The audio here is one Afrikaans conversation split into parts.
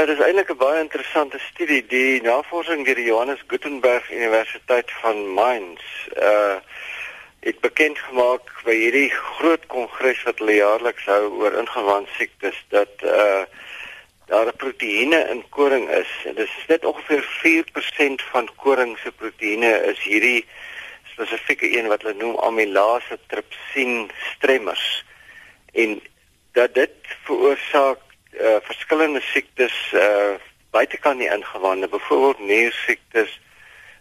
Ja, dit is eintlik 'n baie interessante studie. Die navorsing deur die Johannes Gutenberg Universiteit van Mainz uh het bekend gemaak by hierdie groot kongres wat hulle jaarliks hou oor ingewand siektes dat uh daar proteïene in koring is. En dit is net ongeveer 4% van koring se proteïene is hierdie spesifieke een wat hulle noem amylase tripsien stremmers. En dat dit veroorsaak uh, verskillende siektes uh buitekant die ingewande, byvoorbeeld niersiektes,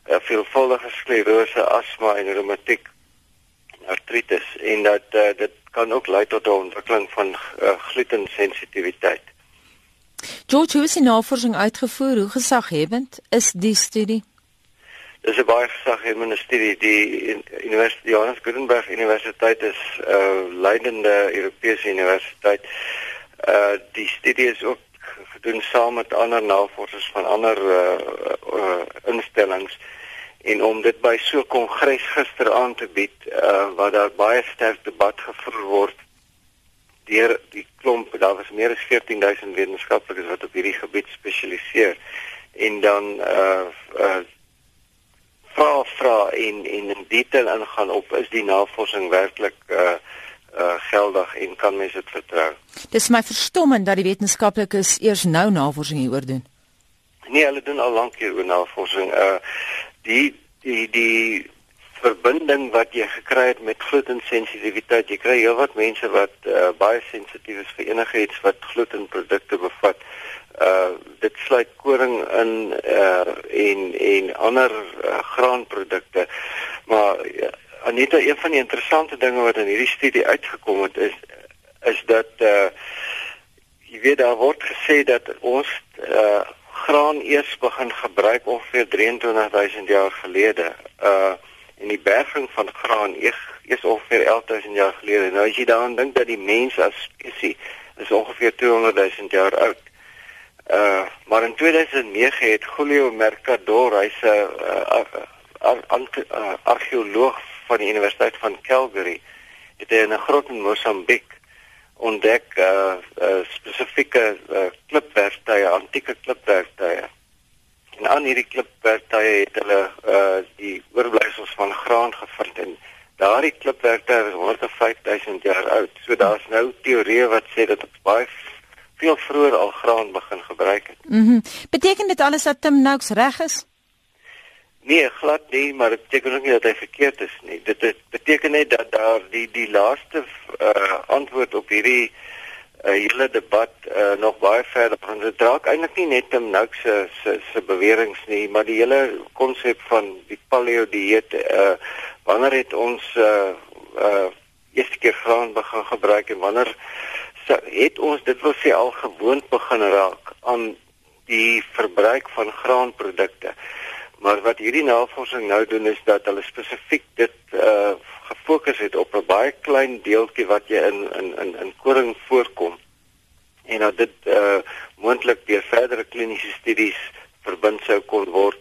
uh, veelvuldige sklerose, asma en reumatiek artritis en dat uh, dit kan ook lei tot 'n ontwikkeling van uh, glutensensitiwiteit. George, hoe is die navorsing uitgevoer? Hoe gesaghebend is die studie? Dis 'n baie gesaghebende studie. Die Universiteit Johannes Gutenberg Universiteit is 'n uh, leidende Europese universiteit. Uh die studie is ook gedoen saam met ander navorsers van ander uh, uh instellings. En om dit by so 'n kongres gister aan te bied uh waar daar baie sterk debat gevoer word deur die klomp daar was meer as 14000 wetenskaplikes wat op hierdie gebied spesialiseer. En dan uh uh vra vra en en in detail ingaan op is die navorsing werklik uh uh geldig en kan mens dit vertrou. Dis my verstommend dat die wetenskaplikes eers nou navorsing hieroor doen. Nee, hulle doen al lank hieroor navorsing. Uh die die die verbinding wat jy gekry het met glutensensitiwiteit. Jy kry heelwat mense wat uh, baie sensitief is vir enigiets wat glutenprodukte bevat. Uh dit sluit koring in uh en en ander uh, graanprodukte. Maar uh, Anita, een van die interessante dinge wat in hierdie studie uitgekom het is is dat uh jy weet daar word gesê dat ons uh graan eers begin gebruik ongeveer 23000 jaar gelede. Uh en die berging van graan eers eers ongeveer 11000 jaar gelede. Nou as jy daaraan dink dat die mens as spesies is ongeveer 200000 jaar oud. Uh maar in 2009 het Julio Mercador, hy's 'n uh, argeoloog van die Universiteit van Calgary, het hy in 'n grot in Mosambiek ontdek uh, uh spesifieke uh, klipwerktuie, antieke klipwerktuie. En aan hierdie klipwerktuie het hulle uh die oorblyfsels van graan gevind en daardie klipwerktuie is 105000 jaar oud. So daar's nou teorieë wat sê dat dit baie veel vroeër al graan begin gebruik het. Mhm. Mm beteken dit alles dat Tim Noakes reg is? Nee, glad nie, maar dit beteken ook nie dat hy verkeerd is nie. Dit, dit beteken net dat daar die die laaste uh antwoord op hierdie uh hele debat uh nog baie verder gaan. Dit draak eintlik nie net om nou se se se beweringe nie, maar die hele konsep van die paleo dieet uh wanneer het ons uh uh eerste keer graan begin gebruik en wanneer so, het ons dit wil sê al gewoond begin raak aan die verbruik van graanprodukte. Maar wat hierdie navorsing nou doen is dat hulle spesifiek dit uh gefokus het op 'n baie klein deeltjie wat jy in in in in koring voorkom. En dat dit uh moontlik deur verdere kliniese studies verbind sou kon word